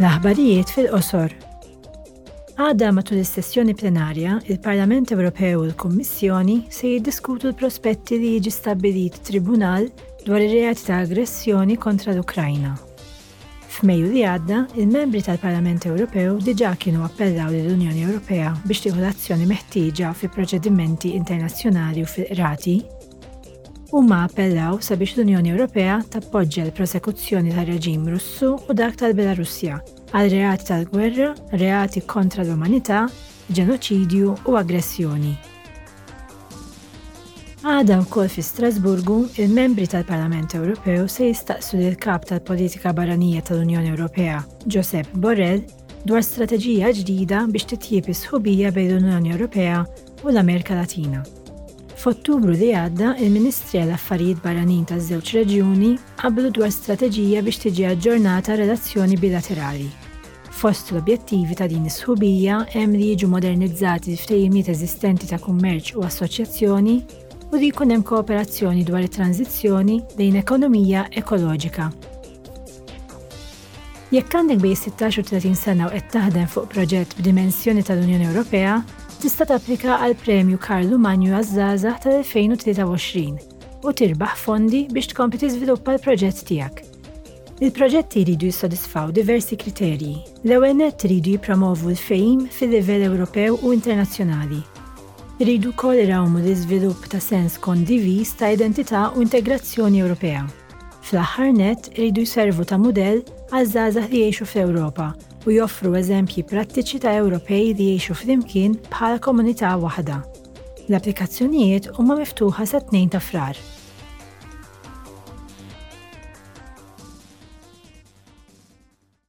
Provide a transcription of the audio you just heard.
L-aħbarijiet fil-qosor. Għada matul is-sessjoni plenarja, il-Parlament Ewropew u l-Kummissjoni se jiddiskutu l-prospetti li jiġi stabbilit tribunal dwar ir-reati ta' aggressjoni kontra l-Ukrajna. F'Mejju li għadda, il-membri tal-Parlament Ewropew diġà kienu appellaw lill-Unjoni Ewropea biex tieħu l-azzjoni meħtieġa fi proċedimenti internazzjonali u fil-qrati Huma appellaw sabiex l-Unjoni Ewropea tappoġġja l-prosekuzzjoni tar-reġim Russu u dak tal-Belarussja għal reati tal-gwerra, reati kontra l-umanità, ġenoċidju u aggressjoni. Għada wkoll fi Strasburgu, il-membri tal-Parlament Ewropew se jistaqsu lill-Kap tal-Politika Barranija tal-Unjoni Ewropea, Josep Borrell, dwar strateġija ġdida biex titjieb is-sħubija bejn l-Unjoni Ewropea u l-Amerika Latina. F'Ottubru li għadda, il-Ministri għal Affarijiet Barranin taż-żewġ reġjuni qablu dwar strateġija biex tiġi aġġornata relazzjoni bilaterali. Fost l-objettivi ta' din is-sħubija hemm li jiġu modernizzati ftehimiet eżistenti ta' kummerċ u assoċjazzjoni u li jkun hemm kooperazzjoni dwar it-tranżizzjoni lejn ekonomija ekoloġika. Jekk għandek bejn 16 u 30 sena u qed taħdem fuq proġett b'dimensjoni tal-Unjoni Ewropea, tista' tapplika għal Premju Karlu Manju għaż-Żgħażagħ tal-2023 u tirbaħ fondi biex tkompli tiżviluppa l-proġett tiegħek. Il-proġetti jridu jissodisfaw diversi kriterji. L-ewwel nett iridu jippromovu l-fehim fil-livell Ewropew u internazzjonali. Iridu wkoll irawmu l-iżvilupp ta' sens kondiviż ta' identità u integrazzjoni Ewropea. Fl-aħħar nett, iridu jservu ta' mudell għaż-żgħażagħ li jgħixu fl-Ewropa u joffru eżempji prattiċi ta' Ewropej li jgħixu flimkien bħala komunità waħda. L-applikazzjonijiet huma miftuħa sat-tnejn ta' Frar.